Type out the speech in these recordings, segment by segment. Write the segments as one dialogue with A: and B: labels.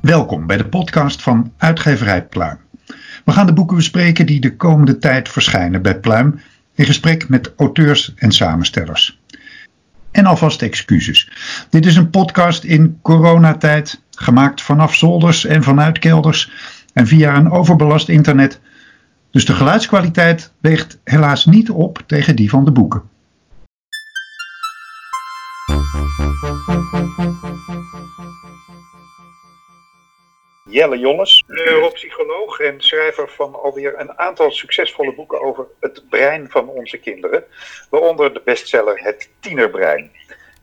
A: Welkom bij de podcast van Uitgeverij Pluim. We gaan de boeken bespreken die de komende tijd verschijnen bij Pluim in gesprek met auteurs en samenstellers. En alvast excuses. Dit is een podcast in coronatijd, gemaakt vanaf zolders en vanuit kelders en via een overbelast internet. Dus de geluidskwaliteit weegt helaas niet op tegen die van de boeken. Jelle Jolles, neuropsycholoog en schrijver van alweer een aantal succesvolle boeken over het brein van onze kinderen, waaronder de bestseller Het Tienerbrein.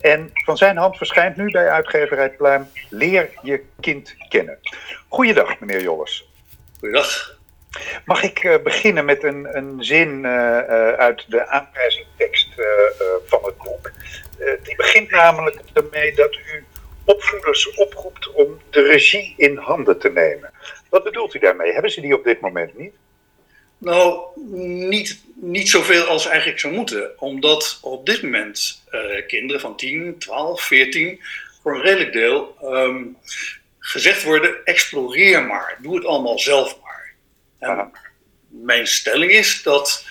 A: En van zijn hand verschijnt nu bij uitgeverij Pluim Leer je kind kennen. Goeiedag, meneer Jolles.
B: Goeiedag.
A: Mag ik uh, beginnen met een, een zin uh, uh, uit de aanprijzingtekst van het boek? die begint namelijk ermee dat u opvoeders oproept om de regie in handen te nemen. Wat bedoelt u daarmee? Hebben ze die op dit moment niet?
B: Nou, niet, niet zoveel als eigenlijk zou moeten. Omdat op dit moment uh, kinderen van 10, 12, 14 voor een redelijk deel um, gezegd worden: exploreer maar, doe het allemaal zelf maar. En mijn stelling is dat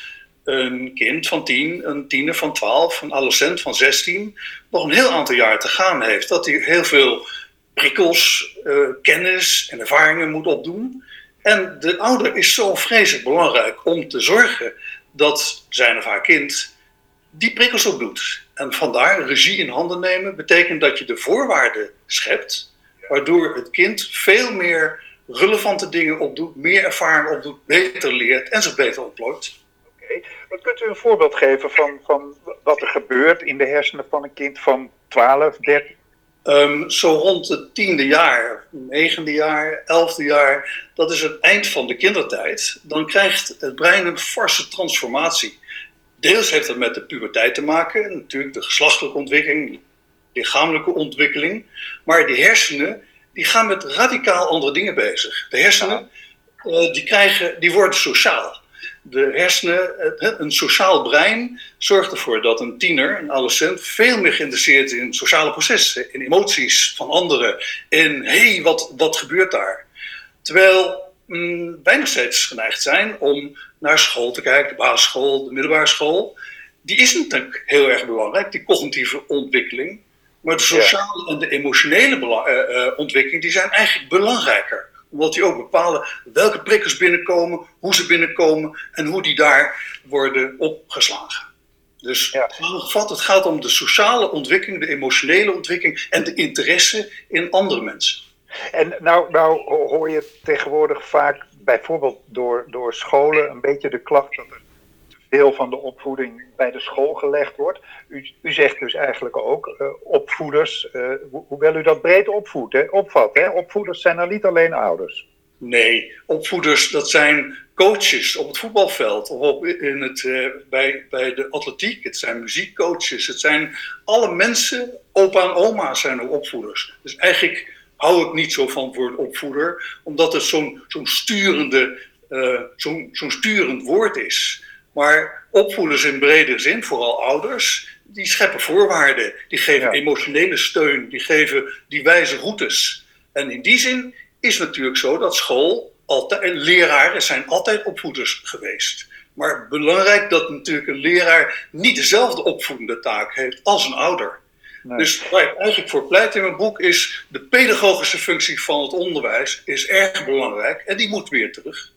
B: een kind van 10, een tiener van 12, een adolescent van 16 nog een heel aantal jaar te gaan heeft. Dat hij heel veel prikkels, uh, kennis en ervaringen moet opdoen. En de ouder is zo vreselijk belangrijk om te zorgen dat zijn of haar kind die prikkels opdoet. En vandaar regie in handen nemen betekent dat je de voorwaarden schept, waardoor het kind veel meer relevante dingen opdoet, meer ervaring opdoet, beter leert en zich beter ontplooit.
A: Oké, maar kunt u een voorbeeld geven van, van wat er gebeurt in de hersenen van een kind van 12, 13?
B: Um, zo rond het tiende jaar, negende jaar, elfde jaar, dat is het eind van de kindertijd. Dan krijgt het brein een forse transformatie. Deels heeft dat met de puberteit te maken, natuurlijk de geslachtelijke ontwikkeling, lichamelijke ontwikkeling. Maar die hersenen die gaan met radicaal andere dingen bezig. De hersenen uh, die krijgen, die worden sociaal de hersenen, een sociaal brein, zorgt ervoor dat een tiener, een adolescent, veel meer geïnteresseerd is in sociale processen, in emoties van anderen, in hé, hey, wat, wat gebeurt daar? Terwijl mm, wij nog steeds geneigd zijn om naar school te kijken, de basisschool, de middelbare school. Die is natuurlijk heel erg belangrijk, die cognitieve ontwikkeling. Maar de sociale en de emotionele uh, uh, ontwikkeling die zijn eigenlijk belangrijker omdat die ook bepalen welke prikkels binnenkomen, hoe ze binnenkomen en hoe die daar worden opgeslagen. Dus ja. het gaat om de sociale ontwikkeling, de emotionele ontwikkeling en de interesse in andere mensen.
A: En nou, nou hoor je tegenwoordig vaak, bijvoorbeeld door, door scholen, een beetje de klacht dat er deel van de opvoeding bij de school gelegd wordt. U, u zegt dus eigenlijk ook, uh, opvoeders, uh, hoewel u dat breed opvoedt, hè, opvat, hè, opvoeders zijn er niet alleen ouders.
B: Nee, opvoeders dat zijn coaches op het voetbalveld of in het, uh, bij, bij de atletiek. Het zijn muziekcoaches, het zijn alle mensen, opa en oma zijn ook opvoeders. Dus eigenlijk hou ik niet zo van het woord opvoeder, omdat het zo'n zo'n sturende, zo'n zo'n sturend woord is. Maar opvoeders in bredere zin, vooral ouders, die scheppen voorwaarden. Die geven emotionele steun, die, geven, die wijze routes. En in die zin is het natuurlijk zo dat school, altijd, leraren zijn altijd opvoeders geweest. Maar belangrijk dat natuurlijk een leraar niet dezelfde opvoedende taak heeft als een ouder. Dus waar ik eigenlijk voor pleit in mijn boek is de pedagogische functie van het onderwijs is erg belangrijk en die moet weer terug.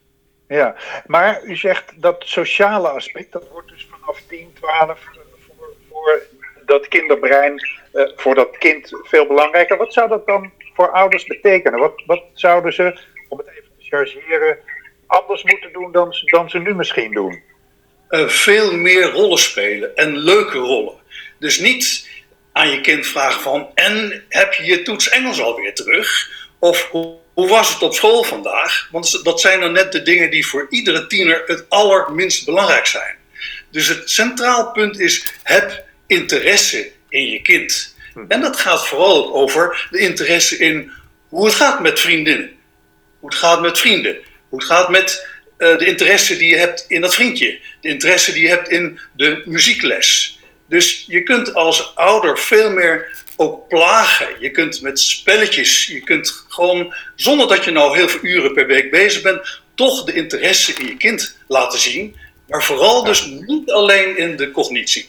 A: Ja, maar u zegt dat sociale aspect, dat wordt dus vanaf 10, 12 voor, voor dat kinderbrein, uh, voor dat kind veel belangrijker. Wat zou dat dan voor ouders betekenen? Wat, wat zouden ze, om het even te chargeren, anders moeten doen dan, dan ze nu misschien doen?
B: Uh, veel meer rollen spelen en leuke rollen. Dus niet aan je kind vragen van, en heb je je toets Engels alweer terug? Of hoe was het op school vandaag? Want dat zijn dan net de dingen die voor iedere tiener het allerminst belangrijk zijn. Dus het centraal punt is: heb interesse in je kind. Hm. En dat gaat vooral over de interesse in hoe het gaat met vriendinnen. Hoe het gaat met vrienden. Hoe het gaat met uh, de interesse die je hebt in dat vriendje. De interesse die je hebt in de muziekles. Dus je kunt als ouder veel meer ook plagen. Je kunt met spelletjes, je kunt gewoon, zonder dat je nou heel veel uren per week bezig bent, toch de interesse in je kind laten zien. Maar vooral dus niet alleen in de cognitie.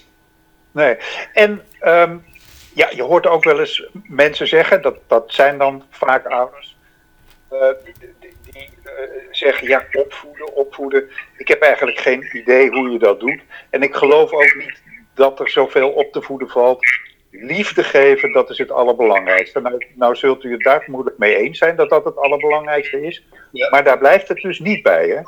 A: Nee, en ehm, ja, je hoort ook wel eens mensen zeggen, dat, dat zijn dan vaak ouders, uh, die, die uh, zeggen ja, opvoeden, opvoeden. Ik heb eigenlijk geen idee hoe je dat doet. En ik geloof ook niet dat er zoveel op te voeden valt. Liefde geven, dat is het allerbelangrijkste. Nou, nou zult u het daar vermoedelijk mee eens zijn dat dat het allerbelangrijkste is. Maar daar blijft het dus niet bij, hè?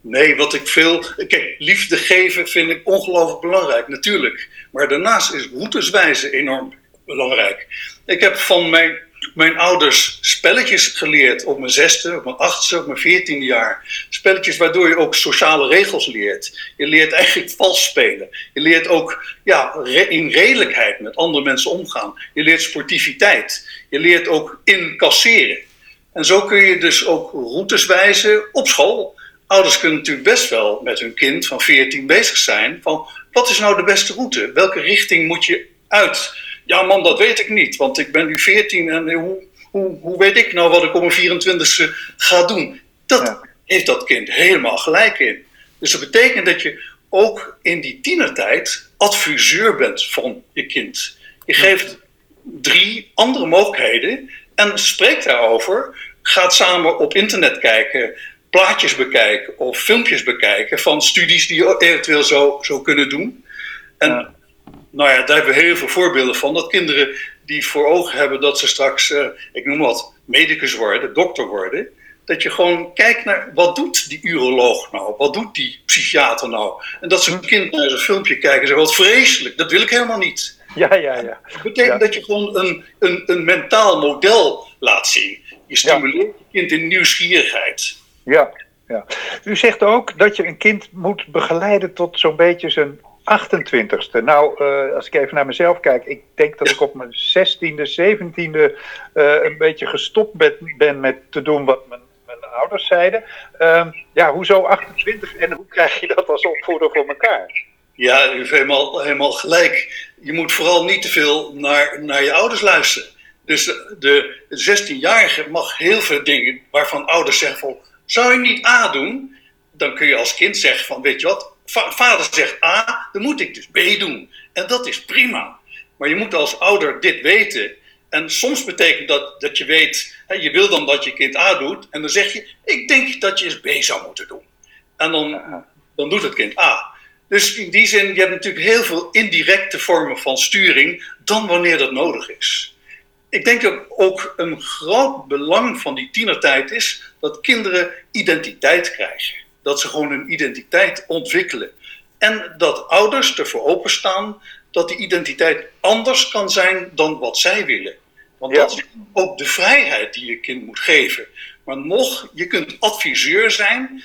B: Nee, wat ik veel. Kijk, liefde geven vind ik ongelooflijk belangrijk, natuurlijk. Maar daarnaast is routeswijze enorm belangrijk. Ik heb van mijn, mijn ouders spelletjes geleerd op mijn zesde, op mijn achtste, op mijn veertiende jaar. Spelletjes waardoor je ook sociale regels leert. Je leert eigenlijk vals spelen. Je leert ook ja, in redelijkheid met andere mensen omgaan. Je leert sportiviteit. Je leert ook incasseren. En zo kun je dus ook routes wijzen op school ouders kunnen natuurlijk best wel met hun kind van 14 bezig zijn. Van wat is nou de beste route? Welke richting moet je uit? Ja, man, dat weet ik niet, want ik ben nu 14 en hoe, hoe, hoe weet ik nou wat ik op mijn 24ste ga doen? Dat heeft dat kind helemaal gelijk in. Dus dat betekent dat je ook in die tienertijd adviseur bent van je kind. Je geeft drie andere mogelijkheden en spreekt daarover. Gaat samen op internet kijken plaatjes bekijken of filmpjes bekijken van studies die je eventueel zo, zo kunnen doen. En nou ja, daar hebben we heel veel voorbeelden van. Dat kinderen die voor ogen hebben dat ze straks, uh, ik noem wat, medicus worden, dokter worden. Dat je gewoon kijkt naar wat doet die uroloog nou? Wat doet die psychiater nou? En dat ze een kind naar zo'n filmpje kijken en zeggen: wat vreselijk, dat wil ik helemaal niet.
A: Ja, ja, ja.
B: Dat betekent dat je gewoon een, een, een mentaal model laat zien. Je stimuleert je kind in nieuwsgierigheid.
A: Ja, ja. U zegt ook dat je een kind moet begeleiden tot zo'n beetje zijn 28ste. Nou, uh, als ik even naar mezelf kijk, ik denk dat ik op mijn 16e, 17e uh, een beetje gestopt ben, ben, met te doen wat mijn, ouders zeiden. Uh, ja, hoezo 28 en hoe krijg je dat als opvoeder voor elkaar?
B: Ja, u heeft helemaal, helemaal gelijk. Je moet vooral niet te veel naar, naar je ouders luisteren. Dus de 16-jarige mag heel veel dingen waarvan ouders zeggen van zou je niet A doen? Dan kun je als kind zeggen van, weet je wat, vader zegt A, dan moet ik dus B doen. En dat is prima. Maar je moet als ouder dit weten. En soms betekent dat dat je weet, hè, je wil dan dat je kind A doet. En dan zeg je, ik denk dat je eens B zou moeten doen. En dan, dan doet het kind A. Dus in die zin, je hebt natuurlijk heel veel indirecte vormen van sturing, dan wanneer dat nodig is ik denk dat ook een groot belang van die tienertijd is dat kinderen identiteit krijgen. Dat ze gewoon een identiteit ontwikkelen. En dat ouders ervoor openstaan dat die identiteit anders kan zijn dan wat zij willen. Want dat is ook de vrijheid die je kind moet geven. Maar nog, je kunt adviseur zijn,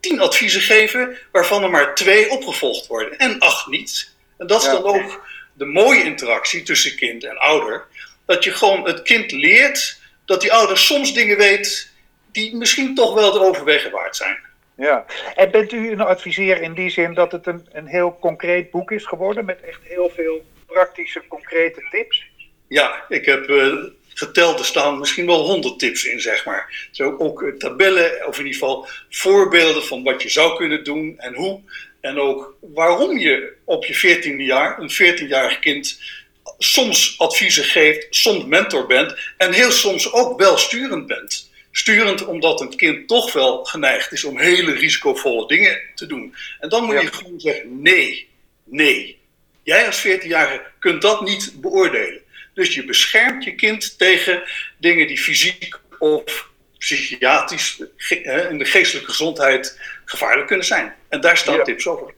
B: tien adviezen geven, waarvan er maar twee opgevolgd worden en acht niet. En dat is dan ook de mooie interactie tussen kind en ouder dat je gewoon het kind leert dat die ouder soms dingen weet die misschien toch wel het overwegen waard zijn.
A: Ja, en bent u een adviseur in die zin dat het een, een heel concreet boek is geworden met echt heel veel praktische, concrete tips?
B: Ja, ik heb uh, geteld, er staan misschien wel honderd tips in, zeg maar. Zo ook uh, tabellen, of in ieder geval voorbeelden van wat je zou kunnen doen en hoe. En ook waarom je op je 14e jaar, een 14-jarig kind, soms adviezen geeft, soms mentor bent en heel soms ook wel sturend bent. Sturend omdat een kind toch wel geneigd is om hele risicovolle dingen te doen. En dan moet je gewoon zeggen: nee, nee. Jij als 14-jarige kunt dat niet beoordelen. Dus je beschermt je kind tegen dingen die fysiek of psychiatrisch in de geestelijke gezondheid gevaarlijk kunnen zijn. En daar staan tips over.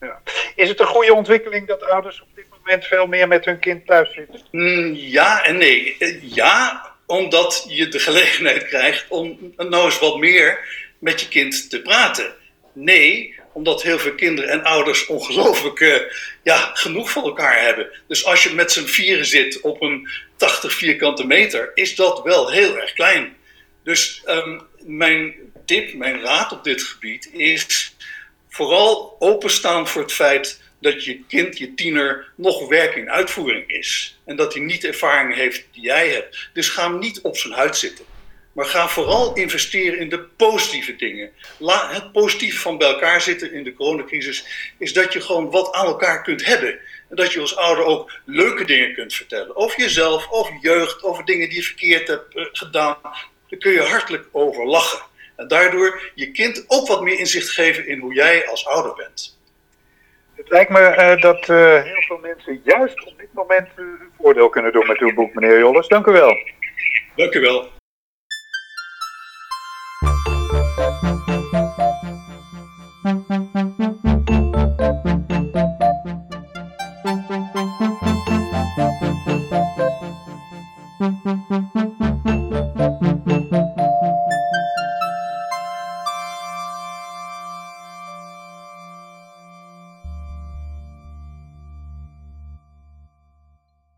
A: Ja. Is het een goede ontwikkeling dat ouders op dit moment veel meer met hun kind thuis zitten?
B: Mm, ja en nee. Eh, ja, omdat je de gelegenheid krijgt om nou eens wat meer met je kind te praten. Nee, Omdat heel veel kinderen en ouders ongelooflijk uh, ja, genoeg van elkaar hebben. Dus als je met z'n vieren zit op een 80 vierkante meter, is dat wel heel erg klein. Dus um, mijn tip, mijn raad op dit gebied is vooral openstaan voor het feit dat je kind, je tiener, nog werk in uitvoering is. En dat hij niet de ervaring heeft die jij hebt. Dus ga hem niet op zijn huid zitten. Maar ga vooral investeren in de positieve dingen. het positieve van bij elkaar zitten in de coronacrisis is dat je gewoon wat aan elkaar kunt hebben. En dat je als ouder ook leuke dingen kunt vertellen. Over jezelf, over jeugd, over dingen die je verkeerd hebt eh, gedaan. Daar kun je hartelijk over lachen. En daardoor je kind ook wat meer inzicht geven in hoe jij als ouder bent.
C: Het lijkt me uh, dat uh, heel veel mensen juist op dit moment hun voordeel kunnen doen met uw boek, meneer Jolles. Dank u wel.
B: Dank u wel.